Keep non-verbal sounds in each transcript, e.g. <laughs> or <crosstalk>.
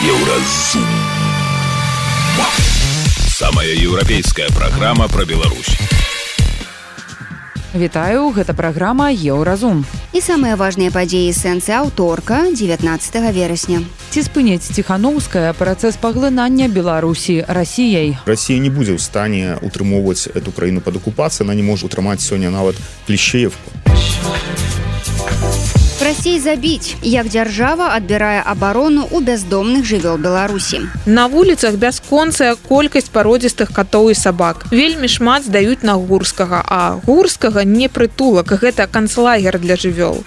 Еўразум. Самая еўрапейская праграма пра Беларусь. Вітаю, гэта праграма Еўразум. І самыя важныя падзеі сэнсы аўторка 19 верасня. Ці спыніць ціханаўская працэс паглынання Беларусі расіяй. Расія не будзе ў стане утрымоўваць эту краіну пад акупацыяй, она не можа утрымаць сёння нават клішеевку. Расей забіць, як дзяржава адбірае абарону ў бяздомных жывёл Беларусі. На вуліцах бясконцая колькасць пародзістых катоў і сабак. Вельмі шмат здаюць на гурскага, а гурскага не прытулак, гэта канцлагер для жывёл.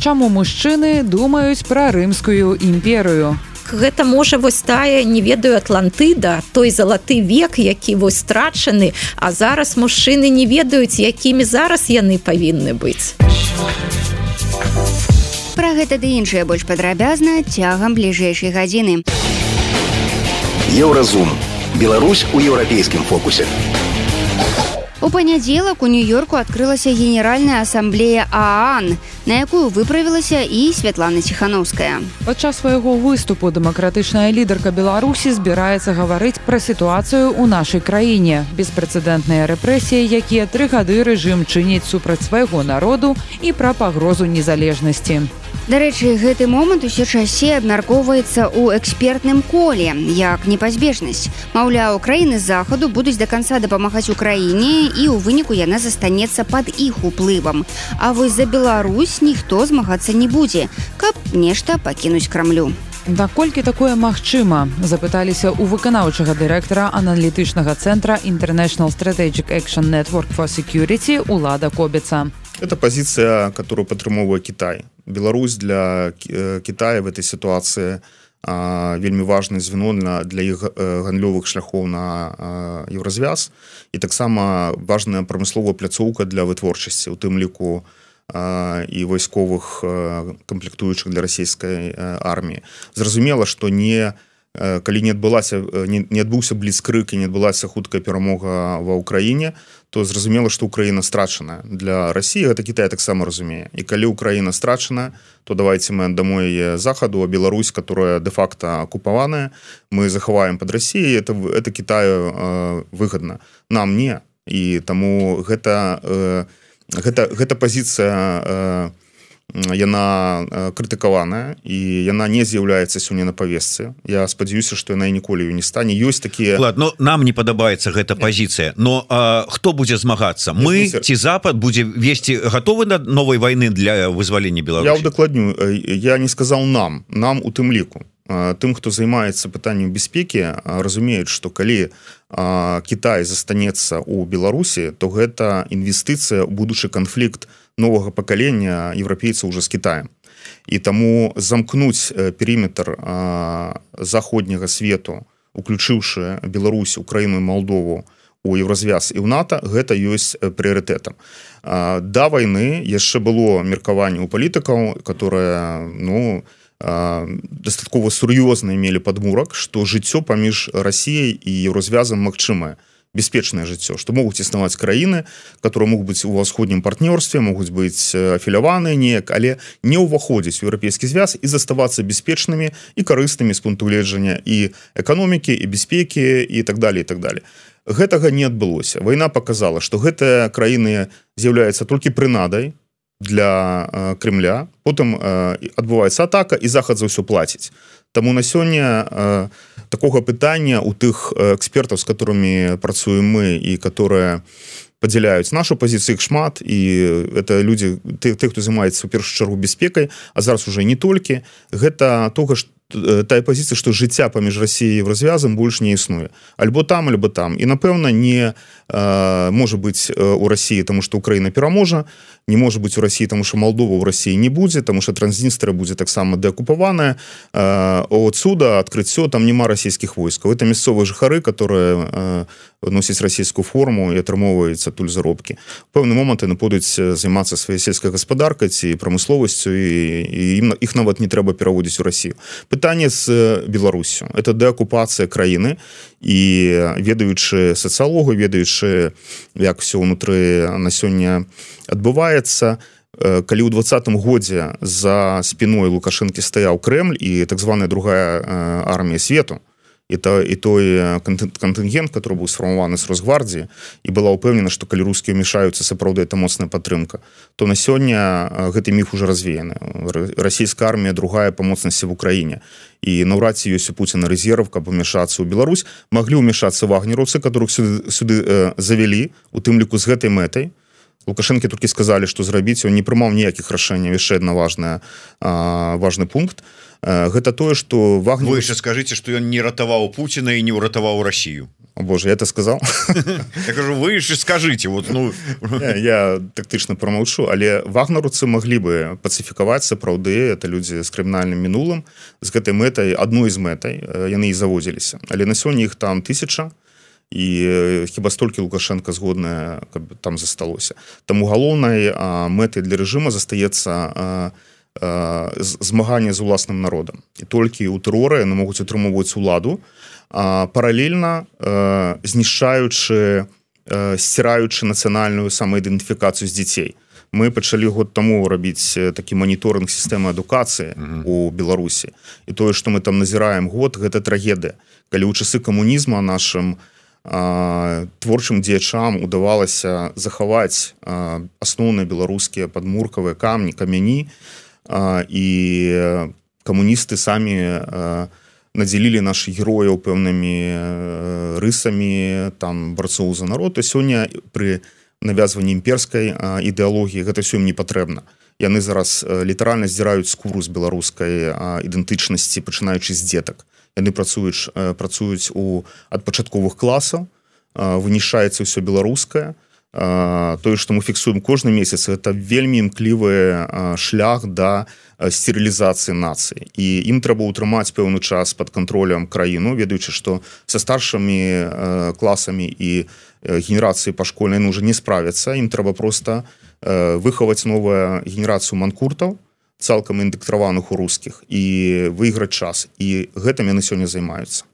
Чаму мужчыны думаюць пра рымскую імперыю? Гэта можа вось тая не ведаю атлантыда той залаты век які вось страчаны а зараз мужчыны не ведаюць якімі зараз яны павінны быць. Пра гэта ды іншае больш падрабязна цягам бліжэйшай гадзіны. Еўразум. Беларусь у еўрапейскім фокусе У панядзелак у нью-йорку адкрылася генеральная асамблея аан на якую выправілася і святлана ціхановская падчас свайго выступу дэмакратычная лідарка беларусі збіраецца гаварыць пра сітуацыю ў нашай краіне беспрэцэдэнтныя рэпрэсіі якія тры гады рэжым чыніць супраць свайго народу і пра пагрозу незалежнасці Дарэчы, гэты момант усё часей абмяркоўваецца ў экспертным коле, як непазбежнасць. Маўляў, краіны захаду будуць да канца дапамагаць украіне і ў выніку яна застанецца пад іх уплывам. А вось за Беларусь ніхто змагацца не будзе, каб нешта пакінуць крамлю. Наколькі такое магчыма, запыталіся ў выканаўчага дырэктара аналітычнага цэнтра International Strategic Action Network for Security Улада Кобіца. Это позиция, которую падтрымоўвае Китай. Беларусь для Китая в этой ситуации вельмі важное звено для, для іх гандлёвых шляхоў на еўразвяз і таксама важная прамысловая пляцоўка для вытворчасці у тым ліку і вайсковых камплектуючых для расійскай арміі зразумела што не калі не адбылася не, не адбыўся бліскрык і не адбылася хуткая перамога ва ўкраіне то зразумела што Украіна страчана для Росіі гэта Кітай таксама разумее. І калі Украіна страчана то давайте мы дамой захаду а Беларусь которая де-факто акупаваная мы захаваем под Росіяй это это Китаю э, выгодна нам не. І таму гэта э, гэта гэта позиция э, яна крытыкаваная і яна не з'яўляецца сёння на павесцы Я спадзяюся што яна ніколі не стане. Ёсць такія ладно нам не падабаецца гэта пазіцыя. Но а, хто будзе змагацца? Мы ці запад будзе весці гатовы да новай войны для вызвалення Беларусь Я удакладню я не сказал нам нам у тым ліку. Тым хто займаецца пытанням бяспекі разумеюць што калі Кітай застанецца у Беларусі то гэта інвестыцыя будучы канфлікт новага пакалення еўрапейцаў уже з Китаем. І таму замкнуць перыметр заходняга свету уключыўшы Беларусь Украіну Малдову у еўразвяз і ў НАТО гэта ёсць прыярытэтам. Да войны яшчэ было меркаванне у палітыкаў которая ну дастаткова сур'ёзна мелі падмурак што жыццё паміж Расіяй і еўразвязам магчымае бяспечнае жыццё што могуць існаваць краіны которые могуць быць у ўсходнім партнёрстве могуць быць афіляваныя неяк але не ўваходзіць еўрапейскі звяз і заставацца бяспечнымі і карыснымі з пункту гледжання і эканомікі і бяспекі і так далее так далее. Гэтага не адбылося. Вайна показала что гэтыя краіны з'яўляецца толькі прынадай для Крымля потым адбываецца атака і захад за ўсё плаціць Таму на сёння э, такога пытання у тых экспертаў з которыми працуем мы і которые падзяляюць нашу пазіцыю шмат і это людзі ты, ты хто займаецца у першую чаргу бяспекай а зараз уже не толькі. Гэта тога что тая пазіцыя што жыцця паміж Росіяй развязам больш не існуе. Альбо там альбо там. І напэўна не э, можа быць у Росіі тому что Украіна пераможа не можа быть у Росіі тому что Молдова у Росіі не будзе тому что транзністра будзе таксама дэакупаваная отсюда адкрыццё там няма расійскіх войскаў это мясцовыя жыхары которые носіць расійскую форму і атрымоўваецца туль заробкі пэўны момант яны будуць займацца сваёй сельскай гаспадаркай ці прамысловасцю і ім іх нават не трэба пераводзіць у Росію пытанне з Беларусю это дэакупацыя краіны і ведаючы сацыялогу ведаючы як все ўнутры на сёння адбываецца калі ў двадцатым годзе за спіной лукашэнкі стаяў Крэль і так званая другая армія свету. І то і той кантынгент который быў сфармаваны з росгвардіі і была ўпэўнена што калі рускія мешаюцца сапраўды это моцная падтрымка то на сёння гэты міф уже развеяны. Расійская армія другая па моцнасці в Украіне. І наўрад ці ёсць у Пуціна рэзерв каб умешацца ў Беларусь. Маглі ўмешацца вагнераўцы которых сюды, сюды э, завялі у тым ліку з гэтай мэтай лукашэнкі толькі сказалі што зрабіць он не прымаў ніякіх рашэнняў. Яшчэ одна важная важный пункт. То гэта тое что ваг вы еще скажите что ён не ратаваў Путина і не ўратаваў Россию Боже я это сказал <laughs> я кажу вы еще скажите вот ну. <laughs> Я тактычна промаўчу але вагнаруцы могли бы пацыфікаваць сапраўды это людзі з крымінальным мінулым. З гэтай мэтай адной з мэтай яны і завозіліся але на сёння их там тысяча і хіба столькі лукашенко згодная каб там засталося. Там галоўнай мэтай для рэжыма застаецца а змагання з уласным народам. І толькі ў тэроры яны могуць утрымоўваць уладу паралельна знішчаючы сціраючы нацыянальную самаідэнтыфікацыю з дзяцей. Мы пачалі год таму рабіць такі моніторинг сістэмы адукацыі у беларусі. І тое што мы там назіраем год гэта трагедыя. Калі ў часы камунізма нашим творчым дзеячам удавалася захаваць асноўныя беларускія падмуркавыя камні камяні. І камуністы самі надзялілі наших герояў пэўнымі рысамі там барцоў за народ. І сёння пры навязванні імперскай ідэалогіі гэта все не патрэбна яны зараз літаральна здзіраюць скуру з беларускай ідэнтычнасці пачынаючы з дзетак. Яны працуюць працуюць у ад пачатковых класаў вынішаецца ўсё беларускае. То тое что мы фіксуем кожны месяц это вельмі імклівы шлях да стерылізацыі нацыі. І ім трэба ўтрымаць пэўны час под контролем краіну ведаючы что со старшымі класамі і генерацыі па школьнай ну уже не справяцца ім трэба просто выхаваць новая генерацыю манкуртаў цалкам індэктраваных у рускіх і выйграць час. І гэтым яны сёння займаюцца.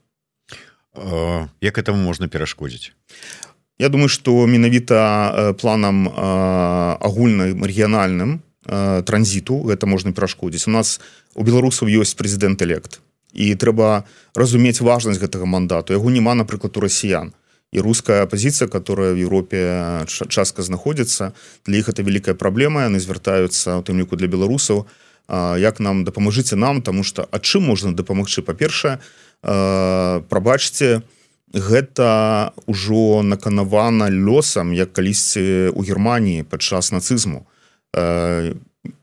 Як этому можна перашкодзіць? Я думаю что менавіта планам агульным рэгіянальным транзіту гэта можна перашкодзіць. У нас у беларусаў ёсць прэзідэнт элект і трэба разумець важнасць гэтага мандату. Яго няма напрыклад у расіян і руская апозіцыя которая в Европе частка знаходзіцца для іх это вялікая праблема яны звяртаюцца у тым ліку для беларусаў як нам дапамажыце нам тому что а чым можна дапамагчы па-першае прабачце у гэта ўжо наканавана лёсам як калісьці у Геррманіі падчас нацызму. Э,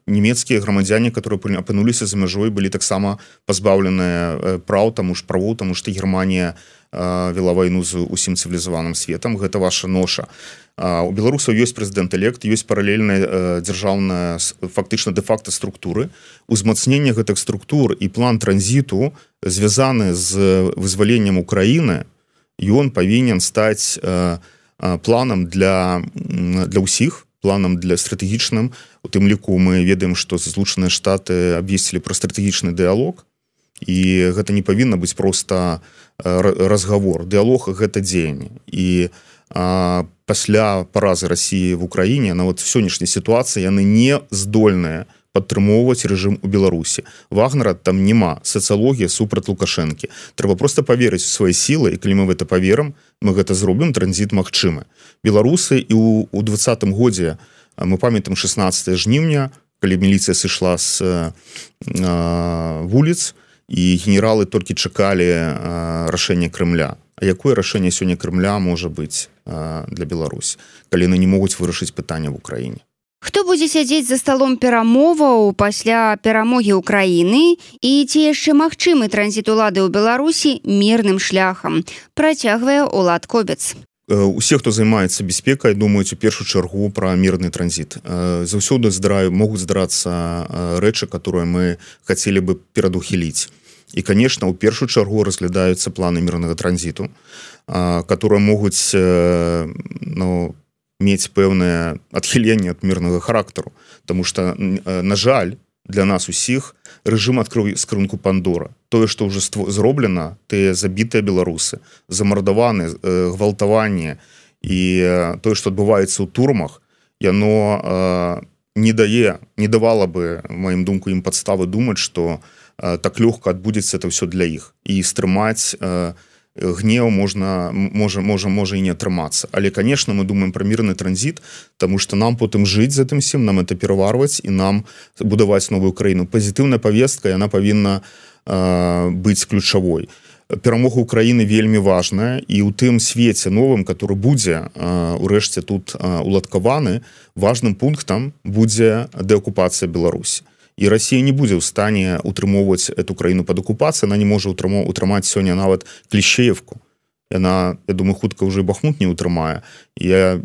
нямецкія грамадзяне которые апынуліся за мяжой былі таксама пазбаўленыя праў таму ж праву таму што Геррманія вела вайну з усім цывілізаваным светом гэта ваша ноша. У беларусаў ёсць прэзідэнт элект ёсць паралельная дзяржаўная фактычна де-факта структуры. Узмацнення гэтых структур і план транзіту звязаны з вызваленнем Украіны ён павінен стаць э, э, планам для для ўсіх планам для стратэгічным у тым ліку мы ведаем што злучаныя штаты абвесцілі пра стратэгічны дыалог і гэта не павінна быць просто э, разговор. Дыалог гэта дзеянне. І а, пасля паразы Росіі в Украіне нават сённяшняй сітуацыі яны не здольныя падтрымоўваць рэжым у беларусі. Вагнера там няма. Сацыялогія супраць лукашэнкі. Трэба просто поверыць у свае сілы і калі мы в это поверым мы гэта зробім транзит магчымы. Беларусы і у у двадцатым годзе мы памятам 16 жніўня калі міліцыя сышла з вуліц і генералы толькі чакалі рашэнне Крымля. А якое рашэнне сёння Крымля можа быць для Беларусь калі яны не могуць вырашыць пытання в Украіне? Хто будзе сядзець за сталом перамоваў пасля перамогі ўкраіны і ці яшчэ магчымы транзіт улады ў Беларусі мірным шляхам? Працягвае улад кобец усе хто займаецца бяспекай думаюць у першую чаргу пра мірны транзіт заўсёды здраю могуць здарацца рэчы которые мы хацелі бы перадухіліць. І конечно у першую чаргу разглядаюцца планы мірнага транзіту которые могуць ну, мець пэўнае адхіленне ад мірнага характару. Таму что на жаль для нас усіх рэжым адкрыў скрынку пандора тое што ўжо зроблена тыя забітыя беларусы замардаваны гвалтаванне і тое што адбываецца ў турмах яно не дае не давала бы маім думку ім падставы думаць что так лёгка адбудзецца это все для іх. І стрымаць гнеў можна можа можа можа і не атрымацца але конечно мы думаем про мірны транзит тому что нам потым жыць за тым сім нам это пераварваць і нам будаваць новую краіну пазітыўная повестка яна павінна быць ключавой перамога Украіны вельмі важная і ў тым свеце новым который будзе урэшце тут уладкаваны важным пунктам будзе дэакупацыя Беларусі і Росія не будзе ў стане утрымоўваць эту краіну под акупацыі она не можа утрымо утрымаць сёння нават клішеевку яна я думаю хутка уже бахмут не утрымае я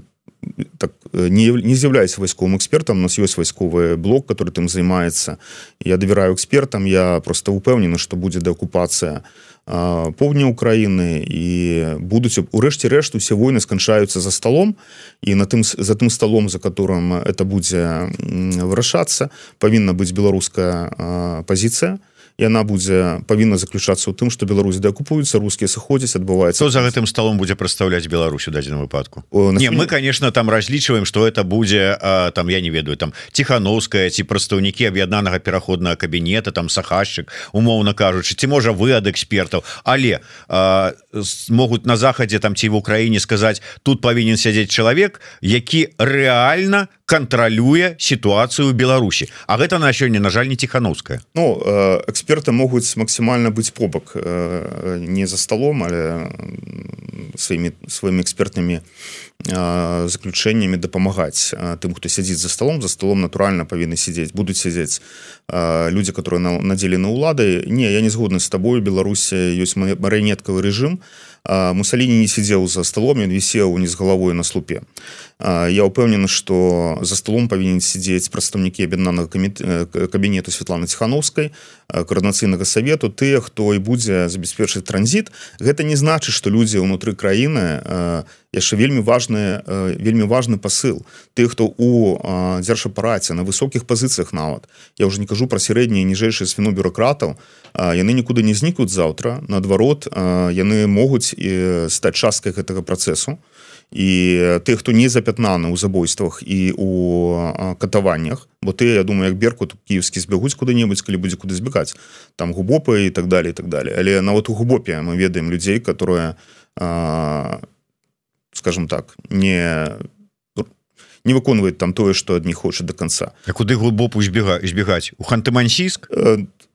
так не не з'яўляюсь вайсковым экспертам у нас ёсць вайсковы блок который тым займаецца я давяраю экспертам я просто упэўнены что будзе дэакупацыя поўдня Украіны і будуць урэшце рэшт усе войны сканчаюцца за столом і на тым за тым столом за которым это будзе вырашацца павінна быць беларуская пазіцыя яна будзе павінна заключацца ў тым что Беларусь дакупуюцца рускія сыходзяць адбываецца за гэтым столом будзе прадстаўляць Беларусь у дадзеным выпадку? Не мы конечно там разлічваем что это будзе а, там я не ведаю там тихохановская ці прадстаўнікі аб'яднанага пераходнага кабінета там сахашчык умоўна кажучы ці можа вы ад экспертаў але а, могуць на захадзе там ці в Украіне сказаць тут павінен сядзець чалавек які реально кантралюе сітуацыю Беларусі А гэта на сёння на жаль не тихохановская Ну эксперт эксперты могуць максімальна быць побак э, не за столом але сваімі сваімі экспертнымі заключэннямі дапамагаць тым хто сядзіць за столом за столом натуральна павінны сядзець будуць сядзець люди которые на надзелены улады не я не згодны з табою Беларусі ёсць марыянеткавы рэжым мусаліні не сидзеў за столом ён вісеў не з галавой на слупе. Я упэўнены что за столом павінен сидзець прадстаўнікі аб'яднанага кабінету Светланы ціхановскай коорднацыйнага совету тыя хто і будзе забяспечыць транзит. Гэта не значыць что людзі ўнутры краіны яшчэ вельмі важны вельмі важны посыл ты хто у дзяржапараце на высокіх пазіцыях нават я уже не кажу про сярэднія ніжэйшыя свіну бюрократаў яны нікуды не знікнуць заўтра. Наадварот яны могуць стаць часткай гэтага працэсу. І тых хто не запятнаны ў забойствах і у катаваннях бо ты я думаю як берку кіевскі збягуць куды-небудзь калі будзе куды збегаць там губопы і так далее так далее але нават у губопе мы ведаем людзей которые скажем так не не выконваюць там тое что адні хоча до конца А куды глубоку збега збегаць у ханты-мансійск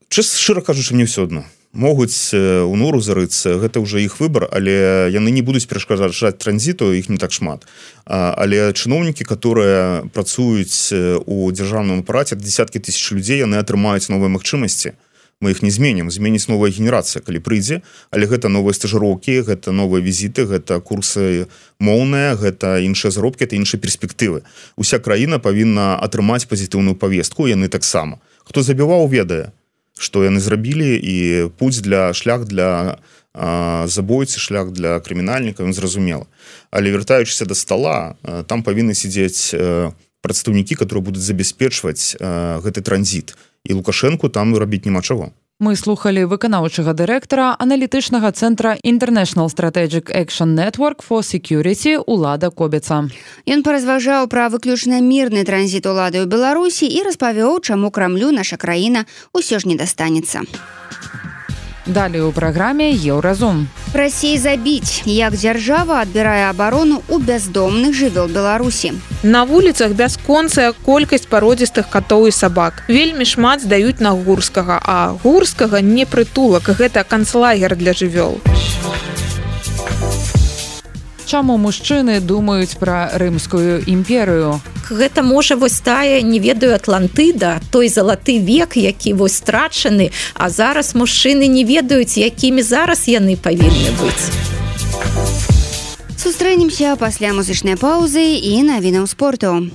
час шчыра кажучы мне все одно. Могуць у нору зарыцца гэта ўжо іх выбор але яны не будуць перашкажаць транзіту іх не так шмат. Але чыноўнікі которые працуюць у дзяржаўным апараце десяткі тысяч людзей яны атрымаюць новыя магчымасці мы их не зменім. Зменіць новая генерацыя калі прыйдзе але гэта новыя стажыроўкі гэта новыя візіты гэта курсы моўныя гэта іншыя заробкі это іншыя перспектывы. Уся краіна павінна атрымаць пазітыўную повестку яны таксама. Хто забіваў ведае что яны зрабілі і путь для шлях для забойцы шлях для крымінальнікаў зразумела. Але вяртаючыся до стола там павінны сидзець прадстаўнікі которые будуць забяспечваць гэты транзит і лукашенко там рабіць няма чаго. Мы слухали выканаўчага дырэктара аналітычнага цэнтра international strategic action network for security улада кобіца. Ён паразважаў пра выключна мірны транзіт улады ў беларусі і распавёў чаму крамлю наша краіна ўсё ж не дастанецца Далее у праграме еўразум. Расей забіць, як дзяржава адбірае абарону ў бяздомных жывёл Беларусі. На вуліцах бясконцая колькасць пародзістых катоў і сабак. Вельмі шмат здаюць на гурскага, а гурскага не прытулак, гэта канцлагер для жывёл. Чаму мужчыны думаюць пра рымскую імперыю? гэта можа вось тая не ведаю атлантыда той залаты век які вось страчаны а зараз мужчыны не ведаюць якімі зараз яны павінны быць. Сустрэнемся пасля музычнай паўзы і навінаў спорту.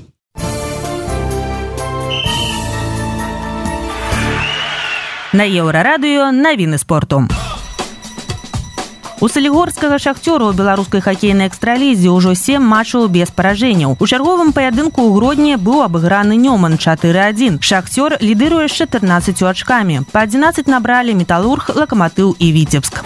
На еўрарадыё навіны спорту. у У салігорскага шахцёра ў беларускай хакейнай экстралізе ўжо сем матчаў без паражэнняў. У чарговым паядынку ў грудні быў абыграны Нёман 4-1. Шахцёр лідыруе з 14 ачкамі. Па 11 набралі металург, лакаматыў і віцебск.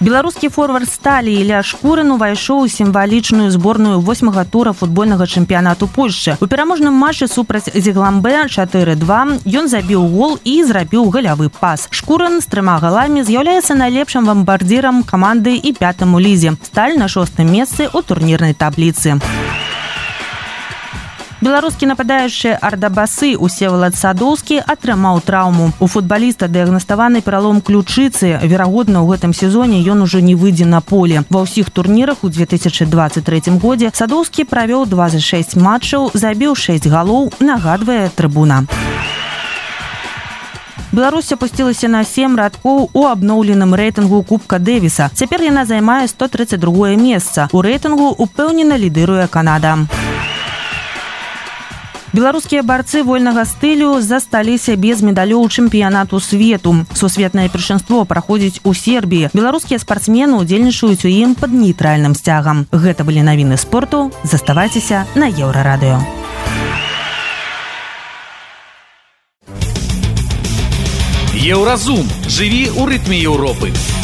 Беларускі форвард сталі ля шкурын увайшоў у сімвалічную зборную восьмага тура футбольнага чэмпіянату польшчы. У пераможным матчы супраць зігламбе 42 ён забіў гол і зрабіў галявы пас. Шкурын з трыма галамі з'яўляецца найлепшым бамбардзірам каманды і пятым у лізе. Сталь на шостым месцы у турнірнай табліцы. у беларускі нападаючы ардабасы усевалад садоўскі атрымаў траўму у футбаліста дыягнаставаны пералом ключыцы верагодна ў гэтым сезоне ён ужо не выйдзе на поле. Ва ўсіх турнірах у 2023 годзе садоўскі правёў 26 матчаў забіў 6 галоў нагадвае трыбуна Беларусь опусцілася на сем радкоў у абноўленым рэйтынгу кубка дэвіса цяпер яна займае 132 месца у рэйтынгу упэўнена лідыруе канада беларускія барцы вольнага стылю засталіся без медалёў чэмпіянату свету. Сусветнае першынство праходзіць у сербіі. Беларускія спартсмены удзельнічаюць у ім под нейтральным сцягам. Гэта былі навіны спорту. Заставайцеся на еўрарадыё. Еўразум. Жыві ў рытме Еўропы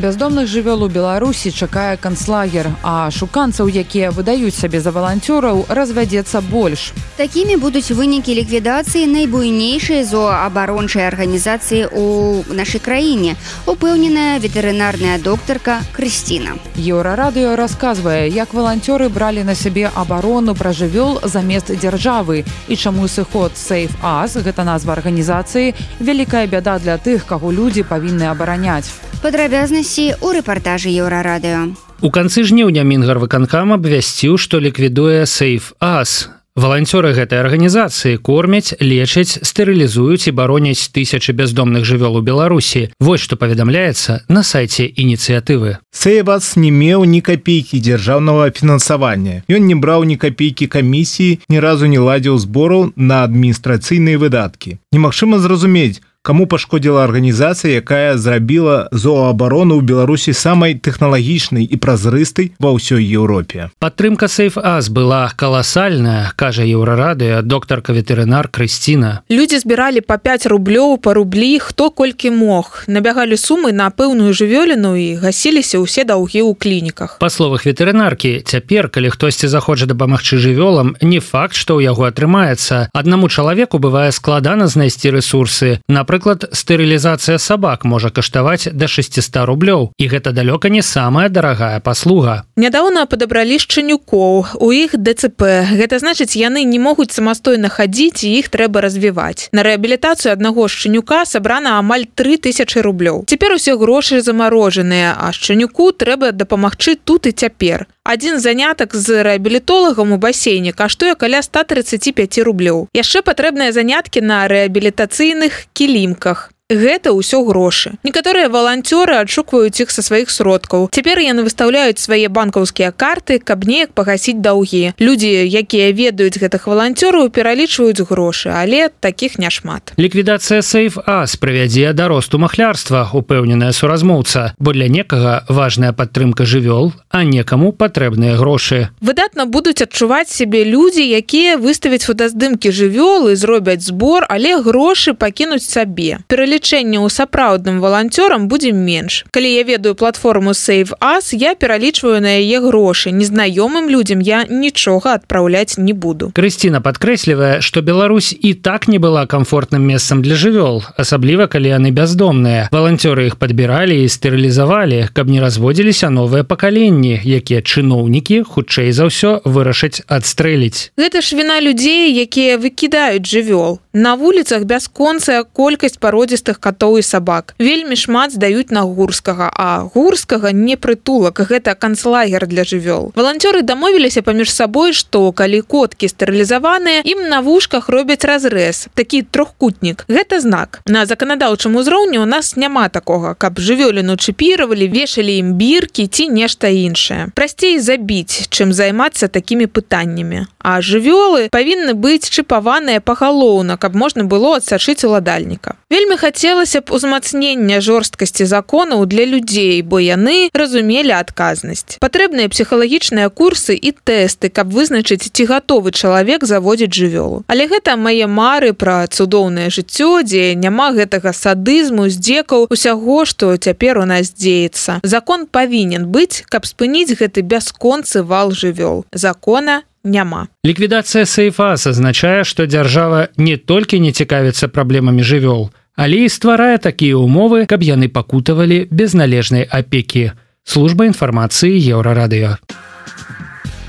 бяздомных жывёл у беларусі чакае канцлагер а шуканцаў якія выдаюць сабе за валанцёраў развядзецца больш. Такімі будуць вынікі ліквідацыі найбуйнейшай зооабарончай арганізацыі у нашай краіне упэўненая ветэрынарная доктарка Крысціна еўрарадыё расказвае як валанцёры бралі на сябе абарону пра жывёл замест дзяржавы. І чаму сыход сейф ас гэта назва арганізацыі вялікая бяда для тых каго людзі павінны абараняць. Падрабязнасці ў рэпартажы еўрарадыё. У канцы жніўня мінгар выканкам абвясціў, што ліквідуе сейф ас. Валанцёры гэтай арганізацыі кормяць, лечаць, стэрылізуюць і бароняць тысячы бяздомных жывёл у Беларусі. Вось што паведамляецца на сайце ініцыятывы. Сэйвас не меў ні капейкі дзяржаўнага фінансавання. Ён не браў ні капейкі камісіі, ні разу не ладзіў збораў на адміністрацыйныя выдаткі. Немагчыма зразумець, кому пашкодзіла арганізацыя якая зрабіла зооабарону ў беларусі самай тэхналагічнай і празрыстай ва ўсёй еўропе. Падтрымка сейф ас была каласальная кажа еўрарадыя доктарка ветэрынар крысціна. Людзі збіралі по 5 рублёў по рублі хто колькі мог. Набягалі сумы на пэўную жывёліну і гасіліся ўсе даўгі ў клініках. Па словах ветэрынаркі цяпер калі хтосьці захоча дапамагчы жывёлам не факт што ў яго атрымаецца. Аднаму чалавеку бывае складана знайсці ресурсы на напрыклад стэрылізацыя сабак можа каштаваць до 600 рублёў і гэта далёка не самая дарагая паслуга. Нядаўна падабралі шчанюкоў у іх дцп. Гэта значыць яны не могуць самастойна хадзіць іх трэба развіваць. На рэабілітацыю аднаго шчанюка сабрана амаль 3000 рублёў. Цяпер усе грошы замарожаныя а шчанюку трэба дапамагчы тут і цяпер. Адзін занятак з рэабілітолагам у басейне каштуе каля 135 рублёў. Яшчэ патрэбныя заняткі на рэабілітацыйных кілі лімках гэта ўсё грошы. Некаторыя валанцёры адшукваюць іх са сваіх сродкаў. Цяпер яны выстаўляюць свае банкаўскія карты каб неяк пагасіць даўгі. Людзі якія ведаюць гэтых валанцёраў пералічваюць грошы але таких няшмат. Ліквідацыя сейф ас прывядзе да росту махлярства упэўненая суразмоўца бо для некага важная падтрымка жывёл а некаму патрэбныя грошы. Выдатна будуць адчуваць сябе людзі якія выставяць фотаздымкі жывёлы зробяць збор але грошы пакінуць сабе. Пералічваць лічэння ў сапраўдным валанцёрам будзе менш. Калі я ведаю платформу сейф ас я пералічваю на яе грошы. Незнаёмым людзям я нічога адпраўляць не буду. Крысціна падкрэслівае што Беларусь і так не была комфортным месцам для жывёл асабліва калі яны бяздомныя. Валанцёры іх падбіралі і стэрылізавалі каб не разводзіліся новыя пакаленні якія чыноўнікі хутчэй за ўсё вырашаць адстрэліць. Гэта ж віна людзей якія выкідаюць жывёл на вуліцах бясконцая колькасць пародзістых катоў і сабак. Вельмі шмат здаюць на гурскага а гурскага не прытулак. Гэта канцлагер для жывёл. Валанцёры дамовіліся паміж сабой што калі коткі стэрылізаваныя ім на вушках робяць разрэз такі трохкутнік. Гэта знак. На заканадаўчым узроўні у нас няма такога. Каб жывёліну чыпіравалі вешалі ім біркі ці нешта іншае. Прасцей забіць чым займацца такімі пытаннямі. А жывёлы павінны быць чыпаваныя пагалоўна каб можна было адсачыць уладальніка. Вельмі хацелася б узмацнення жорсткасці законаў для людзей бо яны разумелі адказнасць. Патрэбныя псіхалагічныя курсы і тэсты каб вызначыць ці гатовы чалавек заводзіць жывёлу. Але гэта мае мары пра цудоўнае жыццё дзе няма гэтага садызму здзекаў усяго што цяпер у нас дзеецца. Закон павінен быць каб спыніць гэты бясконцы вал жывёл. Закона няма. Ліквідацыя сейфас азначае што дзяржава не толькі не цікавіцца праблемамі жывёл але і стварае такія умовы каб яны пакутавалі без належнай апекі служба інфармацыі еўрарадыё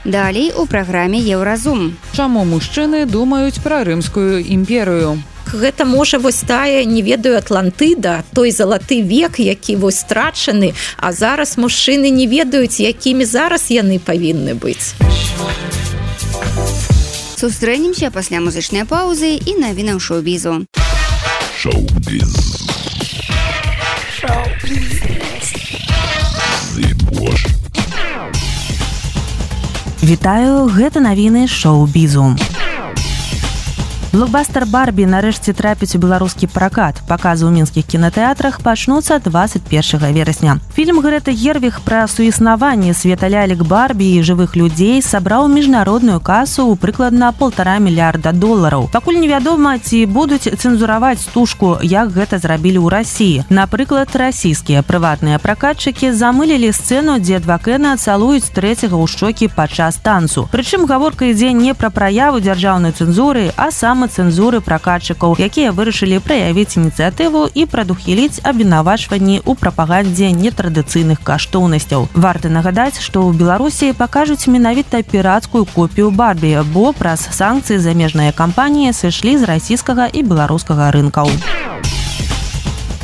далей у праграме еўразум чаму мужчыны думаюць пра рымскую імперыю? Гэта можа вось тая не ведаю атлантыда той залаты век які вось страчаны а зараз мужчыны не ведаюць якімі зараз яны павінны быць сустрэнемся пасля музычнай паўзы і навінаў шоу-бізу Вітаю гэта навіны шоу-бізу. Блокбастер Барбі нарэшце трапіць у беларускі пракат. Паказы ў мінскіх кінотэатрах пачнуцца 21 верасня. Фільм Грэта Гервіх пра суіснаванне света лялек Барбі і жывых людзей сабраў міжнародную касу ў прыкладна полтора мільярда долараў. Пакуль невядома, ці будуць цэнзураваць стужку, як гэта зрабілі ў рассіі. Напрыклад, расійскія прыватныя пракатчыкі замылілі сцэну, дзе два кэна цалуюць трэцяга ў шчокі падчас танцу. Прычым гаворка ідзе не пра праяву дзяржаўнай цэнзуры, а сам цэнзуры пракатчыкаў якія вырашылі праявіць ініцыятыву і прадухіліць абвінавачванні ў прапагандзе нетрадыцыйных каштоўнасцяў. Варта нагадаць што ў беларусі пакажуць менавіта пірацкую копію барбі бо праз санкцыі замежныя кампаніі сышлі з расійскага і беларускага рынкаў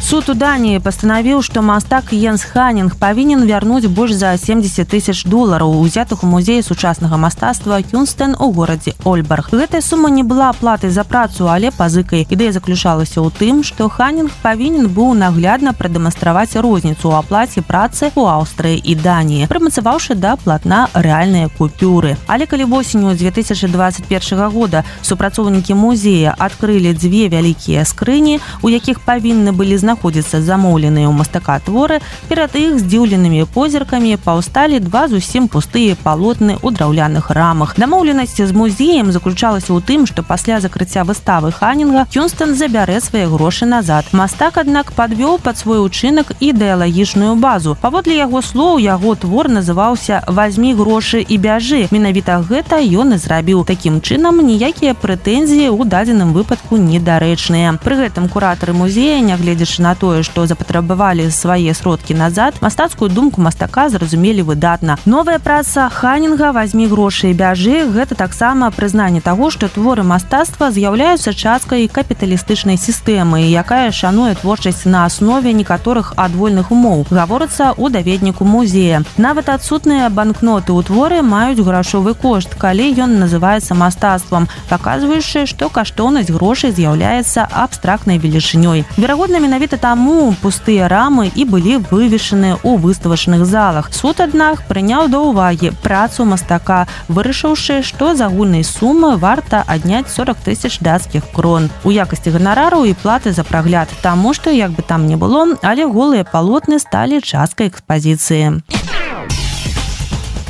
суд у дании пастанавіў што мастак енс ханінг павінен вярнуць больш за 70 тысяч долараў узятых у музеі сучаснага мастацтва кюнстен у горадзе ольбарг гэтая сума не была платай за працу але пазыкай ідэя заключалася ў тым што ханінг павінен быў наглядна прадэманстраваць розніцу ў аплаце працы у аўстрыі і даніі прымацаваўшы да платна рэальныя купюры. Але калі восенню 2021 года супрацоўнікі музея адкрылі дзве вялікія скрыні у якіх павінны былі знаходзіць знаходзіцца замоўленыя ў мастака творы перад іх здзіўленымі позіркамі паўсталі два зусім пустыя палотны ў драўляных рамах. Дамоўленасці з музеем заключалася ў тым што пасля закрыцця выставы ханінга кюнстон забярэ свае грошы назад. Мастак аднак подвёў под свой учынак ідэалагічную базу. Паводле яго слоў яго твор называўся возьми грошы і бяжы менавіта гэта ён і зрабіў такім чынам ніякія прэтэнзіі ў дадзеным выпадку недарэчныя пры гэтым куратары музея нягледзячы на на тое што запатрабавалі свае сродкі назад мастацкую думку мастака зразумелі выдатна. Новая праца ханінга возьми грошы і бяжы гэта таксама прызнанне таго што творы мастацтва з'яўляюцца часткай капіталістычнай сістэмы якая шануе творчасць на аснове некаторых адвольных умоў гаворыцца у даведніку музея. Нават адсутныя банкноты ў творы маюць грашовы кошт калі ён называецца мастацтвам паказваючы што каштоўнасць грошай з'яўляецца абстрактнай велічынёй. Верагодна менавіта таму пустыя рамы і былі вывешаны ў выставачных залах. Суд аднак прыняў да ўвагі працу мастака вырашыўшы што з агульнай сумы варта адняць 40 тысяч дацкіх крон. У якасці ганарару і платы за прагляд таму што як бы там не было але голыя палотны сталі часткай экспазіцыі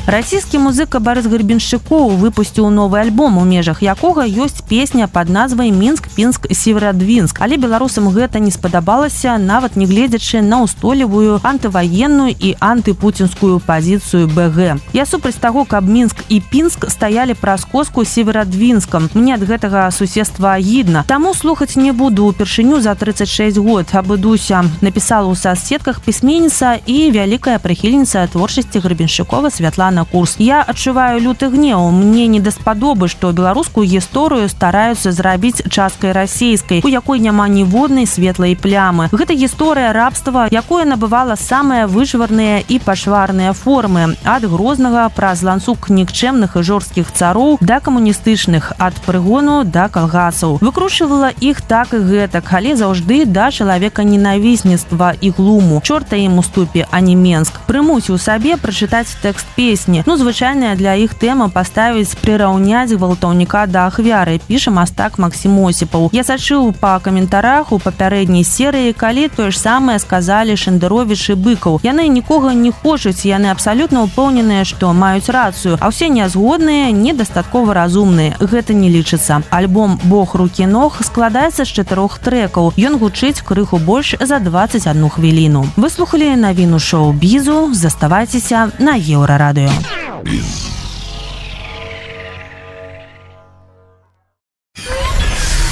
расійскі музыка барыс гарбеншчыкоў выпусціў новы альбом. У межах якога ёсць песня под назвай мінск пінск северадвінск але беларусам гэта не спадабалася нават не гледзячы на ўстойлівую антываенную і антыпуцінскую пазіцыю бг я супраць таго каб мінск і пінск стаялі праз коску северадвінскам мне ад гэтага суседства агідна. Таму слухаць не буду. Упершыню за 36 год абыдуся напісала ў соцсетках пісьменніца і вялікая прыхільніца творчасці грабеншчыкова святлана на курс. Я адчуваю люты гнеў мне не даспадобы што беларускую гісторыю стараюцца зрабіць часткай расійскай у якой няма ніводнай светлай плямы. Гэта гісторыя рабства якое набывала самыя выжварныя і пашварныя формы. Ад грознага праз ланцуг нікчэмных і жорсткіх цароў да камуністычных ад прыгону да калгасаў выкручвала іх так і гэтак. Але заўжды да чалавека ненавіснецтва і глуму. Чорта ім уступе а не менск. Прымусіў сабе прачытаць тэкст песні песні ну звычайная для іх тэма паставіць прыраўняць гвалтаўніка да ахвяры піша мастак Макссім осіпаў я сачыў па каментарах у папярэдняй серыі калі тое ж самае сказалі шэндэровіч і быкаў яны нікога не хочуць яны абсалютна ўпэўненыя што маюць рацыю а ўсе нязгодныя недастаткова разумныя гэта не лічыцца альбом бог рукі ног складаецца з чатырох трекаў. Ён гучыць крыху больш за 21 хвіліну. Выслухалі навіну шоу бізу заставайцеся на еўрарадыё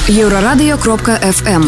еўрарадыё кропка fm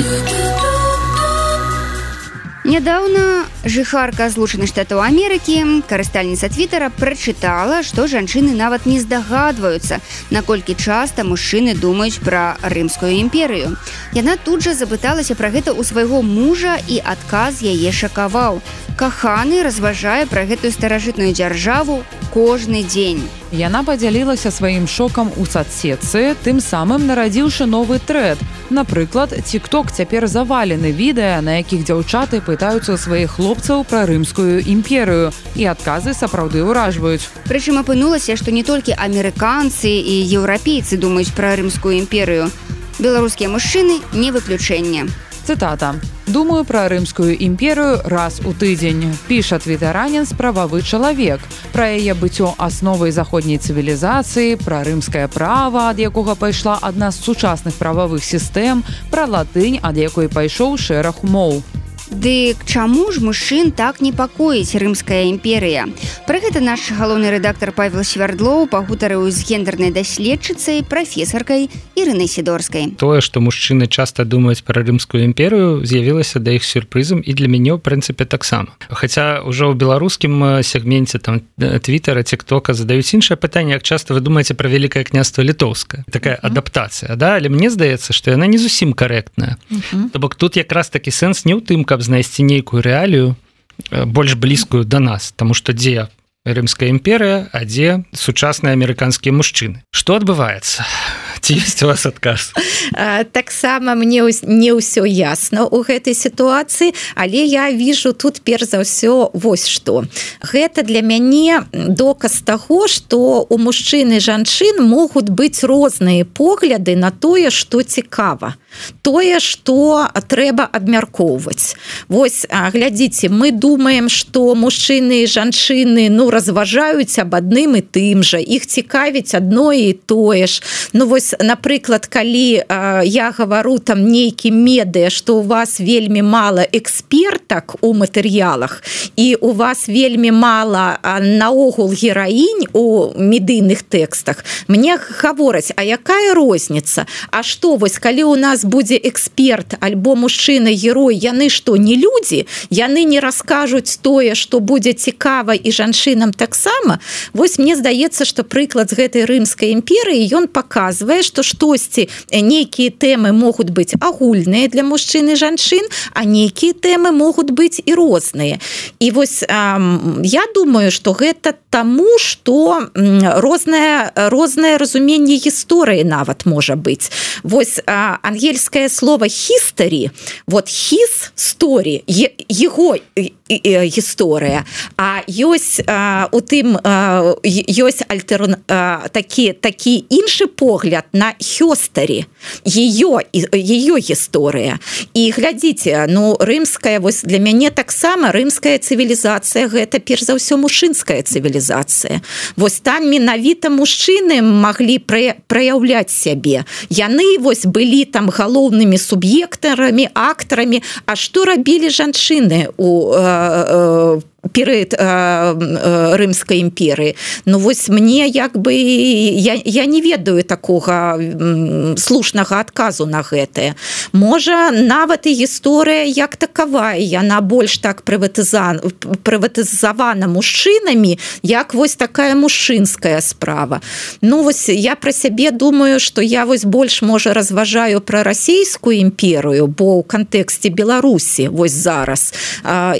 Нядаўна жыхарка злучаных штатаў Амерыкі, карыстальніца твиттера прачытала, што жанчыны нават не здагадваюцца, наколькі часта мужчыны думаюць пра рымскую імперыю. Яна тут жа запыталася пра гэта ў свайго мужа і адказ яе шакаваў. Каханы разважае пра гэтую старажытную дзяржаву кожны дзень. Яна падзялілася сваім шокам у садсетцы, тым самым нарадзіўшы новы трэд. Напрыклад, тикток цяпер завалены відэа, на якіх дзяўчаты пытаюцца сваіх хлопцаў пра рымскую імперыю і адказы сапраўды ўражваюць. Прычым апынулася, што не толькі амерыканцы і еўрапейцы думаюць пра рымскую імперыю. Беларускія мужчыны не выключэнне. Цытата. Думаю пра рымскую імперыю раз у тыдзень. Піша твітаранін справавы чалавек. Пра яе быццё асновай заходняй цывілізацыі, пра рымскае права, ад якога пайшла адна з сучасных прававых сістэм, пра латынь, ад якой пайшоў шэраг моў. Дык чаму ж мужчын так непакоіць рымская імперыя? Пра гэта наш галоўны рэдактар Павел Свярдлоў пагутарыў з гендернай даследчыцай прафесаркай Ірынай сідорскай. Тое, што мужчыны часта думаюць пра рымскую імперыю, з'явілася да іх сюрпрызам і для мяне ў прынцыпе таксама. Хаця ўжо ў беларускім сегменце там твиттера тиктока задаюць іншае пытанне, як часта вы думаеце пра вялікае княства літоўска. такая адаптацыя да? але мне здаецца, што яна не зусім карэктная. То бок тут якраз такі сэнс не ў тым, каб каб знайсці нейкую рэалію э, больш блізкую да нас. Тому что дзе рымская імперыя а дзе сучасныя амерыканскія мужчыны. Что адбываецца ці ёсць у вас адказ таксама мне не ўсё ясно у гэтай сітуацыі але я вижу тут перш за ўсё вось что гэта для мяне доказ таго что у мужчыны жанчын могуць быць розныя погляды на тое что цікава тое что трэба абмяркоўваць. Вось глядзіце мы думаем что мужчыны і жанчыны ну разважаюць об адным і тым жа іх цікавіць адно і тое ж. Ну вось напрыклад калі э, я гавару там нейкі медыя что у вас вельмі мало экспертак у матэрыялах і у вас вельмі мало наогул гераінь у медыйных тэкстах мне гавораць А якая розніца А что вось калі у нас будзе эксперт альбо мужчына герой яны что не людзі яны не раскажуць тое что будзе цікава і жанчынам таксама вось мне здаецца что прыклад з гэтай рымской імперыі ён показывае что штосьці нейкія тэмы могуць быць агульныя для мужчыны жанчын а нейкія тэмы могуць быць і розныя. І вось эм, я думаю что гэта таму что розная рознае разуменне гісторыі нават можа быць. Вось ангельское слово хістарі вот хіс сторі его гісторыя. А ёсць у тым ёсць альтер такі такі іншы погляд на хёстарі ее ее гісторыя і глядзіце ну рымская вось для мяне таксама рымская цывілізацыя гэта перш за ўсё мужчынская цывілізацыя. Вось там менавіта мужчыны маглі праяўляць сябе. Яны вось былі там галоўнымі суб'ектарамі актарамі. А што рабілі жанчыны у э, э, перыяд рымской імперыі Ну вось мне як бы я, я не ведаю такога слушнага адказу на гэтае. Можа нават і гісторыя як такавая яна больш так прыватызан прыватызавана мужчынамі як вось такая мужчынская справа. Ну вось я про сябе думаю что я вось больш можа разважаю про расійскую імперыю бо ў кантэксце Беларусі вось зараз.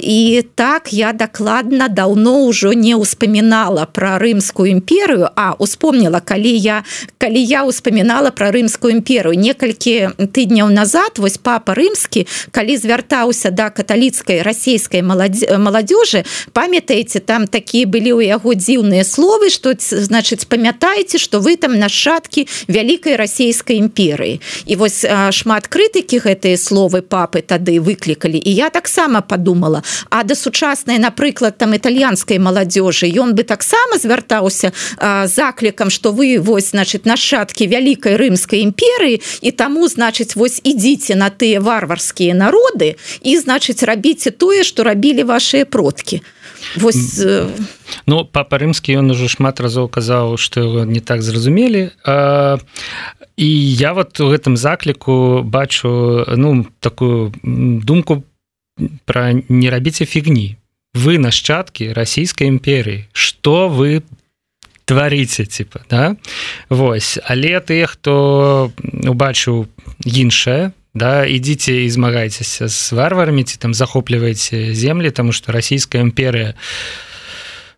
І так я дакладу дакладна давно ўжо не ўспамінала про рымскую імперыю а успомніла калі я калі я успамінала про рымскую імперыю некалькі тыдняў назад вось папа рымскі калі звяртаўся да каталіцкай расійскай маладзёжы памятаеце там такія былі ў яго дзіўныя словы что значыць памятаеце что вы там нашаткі вялікай расійскай імперыі. І вось шмат крытыкі гэтыя словы папы тады выклікалі. І я таксама подумала а да сучаснай напрыклад там італьянскай маладзёжы ён бы таксама звяртаўся заклікам что вы вось значит нашаткі вялікай рымскай імперыі і таму значыць вось ідзіце на тыя варварскія народы і значыць рабіце тое что рабілі ваши продкі. Вось ну папа рымскі ён ужо шмат разоў казаў что не так зразумелі. А і я вот у гэтым закліку бачу ну такую думку про не рабіце фігні вы нашчадкі расійскай імперыі что вы тварыце типа да? Вось. Але тыя хто убачыў іншае да ідзіце і змагайцеся з варварамі ці там захопліваеце землі тому что расійская імперыя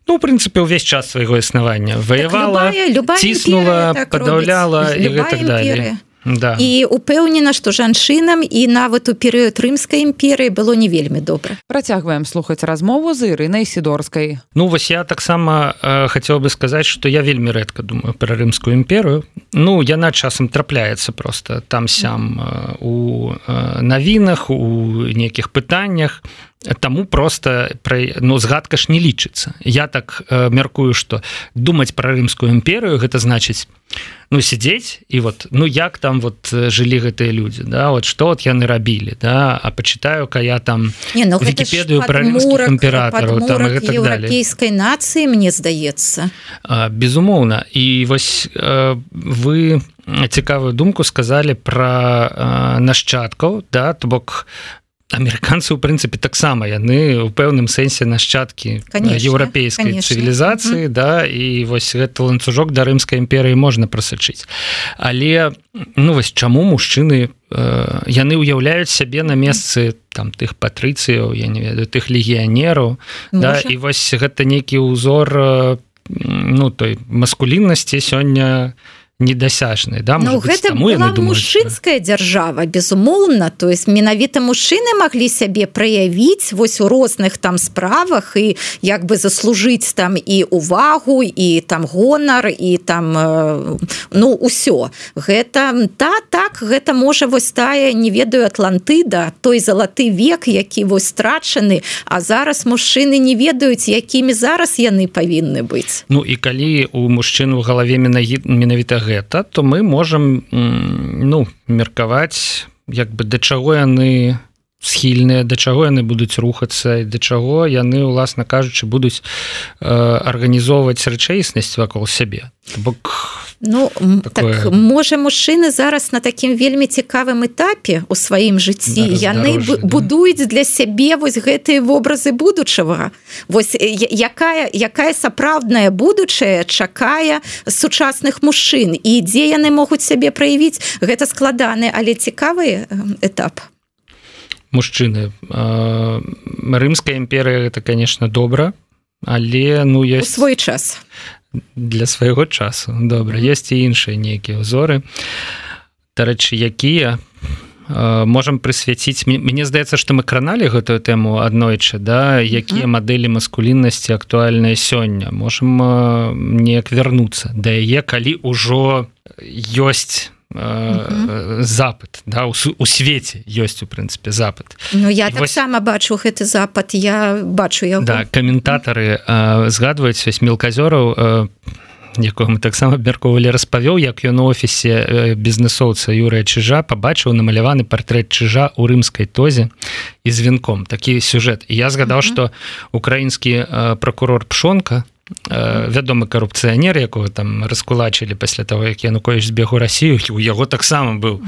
ну в прынцыпе ўвесь час свайго існавання ваявала ціснула так падаўляла і гэтак далее да. і упэўнена што жанчынам і нават у перыяд рымскай імперыі было не вельмі добра. Працягваем слухаць размову з ірынай сідорскай. Ну вось я таксама э, хацеў бы сказаць што я вельмі рэдка думаю пра рымскую імперыю. Ну яна часам трапляецца просто там сям э, у э, навінах у нейкіх пытаннях Таму просто пра ну згадка ж не лічыцца. Я так э, мяркую что думаць пра рымскую імперыю гэта значыць ну сидзець і вот ну як там вот жылі гэтыя людзі да? Вот что вот яны рабілі да? А почитаю-ка я там не ну, вкіпедыю про імператору там еўрапейскай нацыі мне здаецца. Безумоўна. І вось э, вы цікавую думку сказали про нашчадкаў да? То бок амерыканцы у прынцыпе таксама яны у пэўным сэнсе нашчадкі еўрапейскай цывілізацыі да і вось гэты ланцужок да рымскай імперыі можна прасачыць але ну вось чаму мужчыны э, яны ўяўляюць сябе на месцы там тых патрыцыяў я не ведаю тых легіянераў да і вось гэта нейкі ўзор э, ну той маскуліннасці сёння у недасяжны да ну, гэта таму, мужчынская что... дзяржава безумоўна то есть менавіта мужчыны маглі сябе праявіць вось у розных там справах і як бы заслужыць там і увагу і там гонар і там э, ну ўсё гэта та так гэта можа вось тая не ведаю атлантыда той залаты век які вось страчаны а зараз мужчыны не ведаюць якімі зараз яны павінны быць. Ну і калі у мужчын у галаве менавіта гэта гэта то мы можем ну меркаваць як бы да чаго яны схільныя да чаго яны будуць рухацца да чаго яны уласна кажучы будуць э, арганізоўваць рэчаіснасць вакол сябе. Бок Ну такое... так, можа мужчыны зараз на такім вельмі цікавым этапе у сваім жыцці яны да. будуюць для сябе вось гэтыя вобразы будучага. Вось якая якая сапраўдная будучая чакае сучасных мужчын і дзе яны могуць сябе праявіць? Гэта складаны але цікавы этап. Мужчыны. Рымская імперыя это конечно добра але ну я свой час для свайго часу. Добра есть і іншыя нейкія ўзоры. Дарэчы якія можам прысвяціць мне здаецца што мы краналі гэтую тэму аднойчы да якія мадэлі маскуліннасці актуальныя сёння. Можам неяк вярнуцца да яе калі ўжо ёсць Э, запад да у, у свеце ёсць у прынцыпе запад. Ну я таксама вось... бачу гэты запад я бачу я да, каментатары э, згадваюць вось мелказёраў э, якого мы таксама абмяркоўвалі распавёў як ён у офісе э, бізнесоўца Юрыя чыжа пабачыў намаляваны партрэт чыжа у рымскай тозе і з вінком. Такі сюжэт. І я згадаў што украінскі э, прокурор пшонка вядомы карупцыянер якого там раскулачылі пасля того як янукович збегу Росію <laughs> у яго таксама быў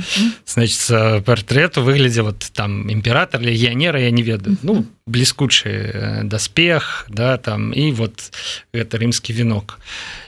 значит портрет у выглядзе вот там імператор легіянера я не ведаю ну бліскучы э, даспех да там і вот гэта рымскі вінок.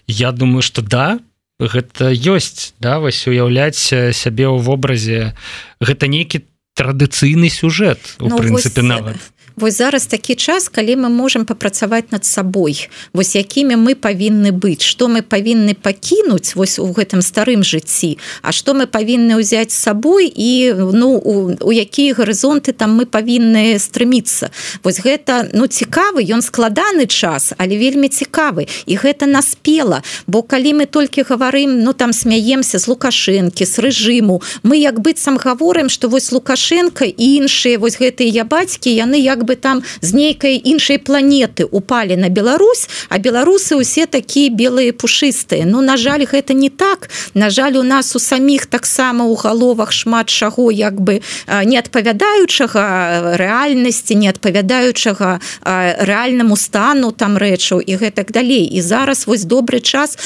Я думаю что да гэта ёсць да вось уяўляць сябе ў вобразе. Гэта нейкі традыцыйны сюжэт у ну, прынцыпе нават вось зараз такі час калі мы можем папрацаваць над сабой. Вось якімі мы павінны быць. Что мы павінны пакінуць вось у гэтым старым жыцці А что мы павінны ўзяць з сабой і ну у, у якія гарызонты там мы павінны стрыміцца. Вось гэта ну цікавы ён складаны час але вельмі цікавы. І гэта наспела. Бо калі мы толькі гаварым ну там смяемся з лукашэнкі з рэжыму мы як быццам гаворым что вось лукашенко і іншыя вось гэтыя я бацькі яны як бы там з нейкай іншай планеты упали на Беларусь а беларусы усе такія белыя пушыстыя ну на жаль гэта не так. На жаль у нас у саміх таксама у галовах шмат чаго як бы не адпавядаючага рэальнасці не адпавядаючага рэальнаму стану там рэчаў і гэтак далей. І зараз вось добры час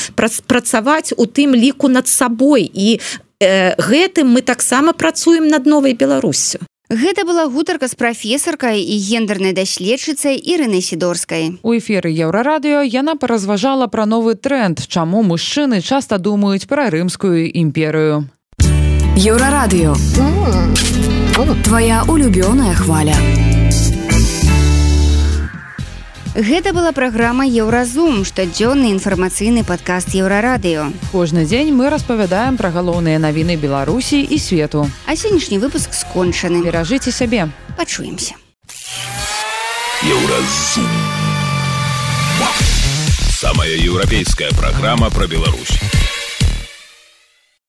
працаваць у тым ліку над сабой. І э, гэтым мы таксама працуем над новай беларусю Гэта была гутарка з прафесаркай і гендернай даследчыцай ірыны сідорскай. У эферы еўрарадыё яна паразважала пра новы тренд, чаму мужчыны часта думаюць пра рымскую імперыю. Еўрарадыё. Твая улюбёная хваля. Гэта была праграма Еўразум, штодзённы інфармацыйны падкаст еўрарадыё. Кожны дзень мы распавядаем пра галоўныя навіны Беларусі і свету. А сённяшні выпуск скончаны. Перажыце сябе. Пачуемся. Еўразум. Самая еўрапейская праграма пра Беларусь.